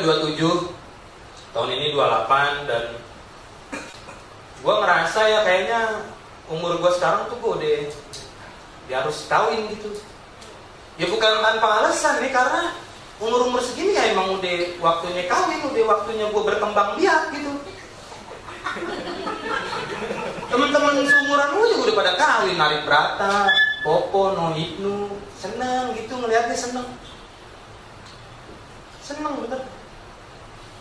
udah 27 tahun ini 28 dan gue ngerasa ya kayaknya umur gue sekarang tuh gue udah dia harus kawin gitu. Ya bukan tanpa alasan nih karena umur-umur segini ya emang udah waktunya kawin udah waktunya gue berkembang biak gitu. Teman-teman seumuran gue juga udah pada kawin narik berata popo no hipnu seneng gitu ngeliatnya seneng. Seneng bener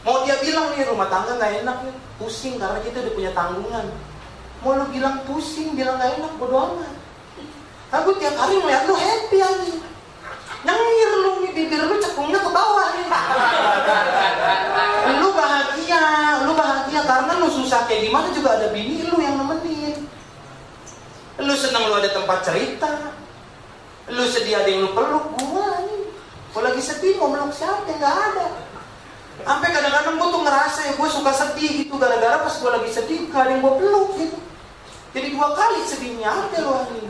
mau dia bilang nih rumah tangga nggak enak nih pusing karena kita udah punya tanggungan. Mau lu bilang pusing bilang nggak enak bodo amat. Aku tiap hari ngeliat lu happy aja. Nyengir lu nih bibir lu cekungnya ke bawah nih. Lu bahagia lu bahagia karena lu susah kayak gimana juga ada bini lu yang nemenin. Lu seneng lu ada tempat cerita. Lu sedih ada yang lu peluk gua nih. Kalau lagi sedih mau meluk siapa? Nggak ada sampai kadang-kadang gue tuh ngerasa ya gue suka sedih gitu. Gara-gara pas gue lagi sedih gak ada yang gue peluk gitu. Jadi dua kali sedihnya ada loh ini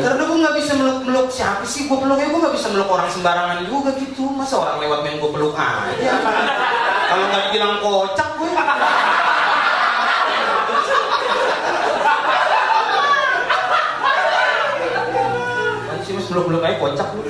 karena gue nggak bisa meluk-meluk siapa sih? Gue peluknya gue nggak bisa meluk orang sembarangan juga gitu. Masa orang lewat main gue peluk aja kalau nggak bilang kocak gue. Masih belum belum kayak kocak gue.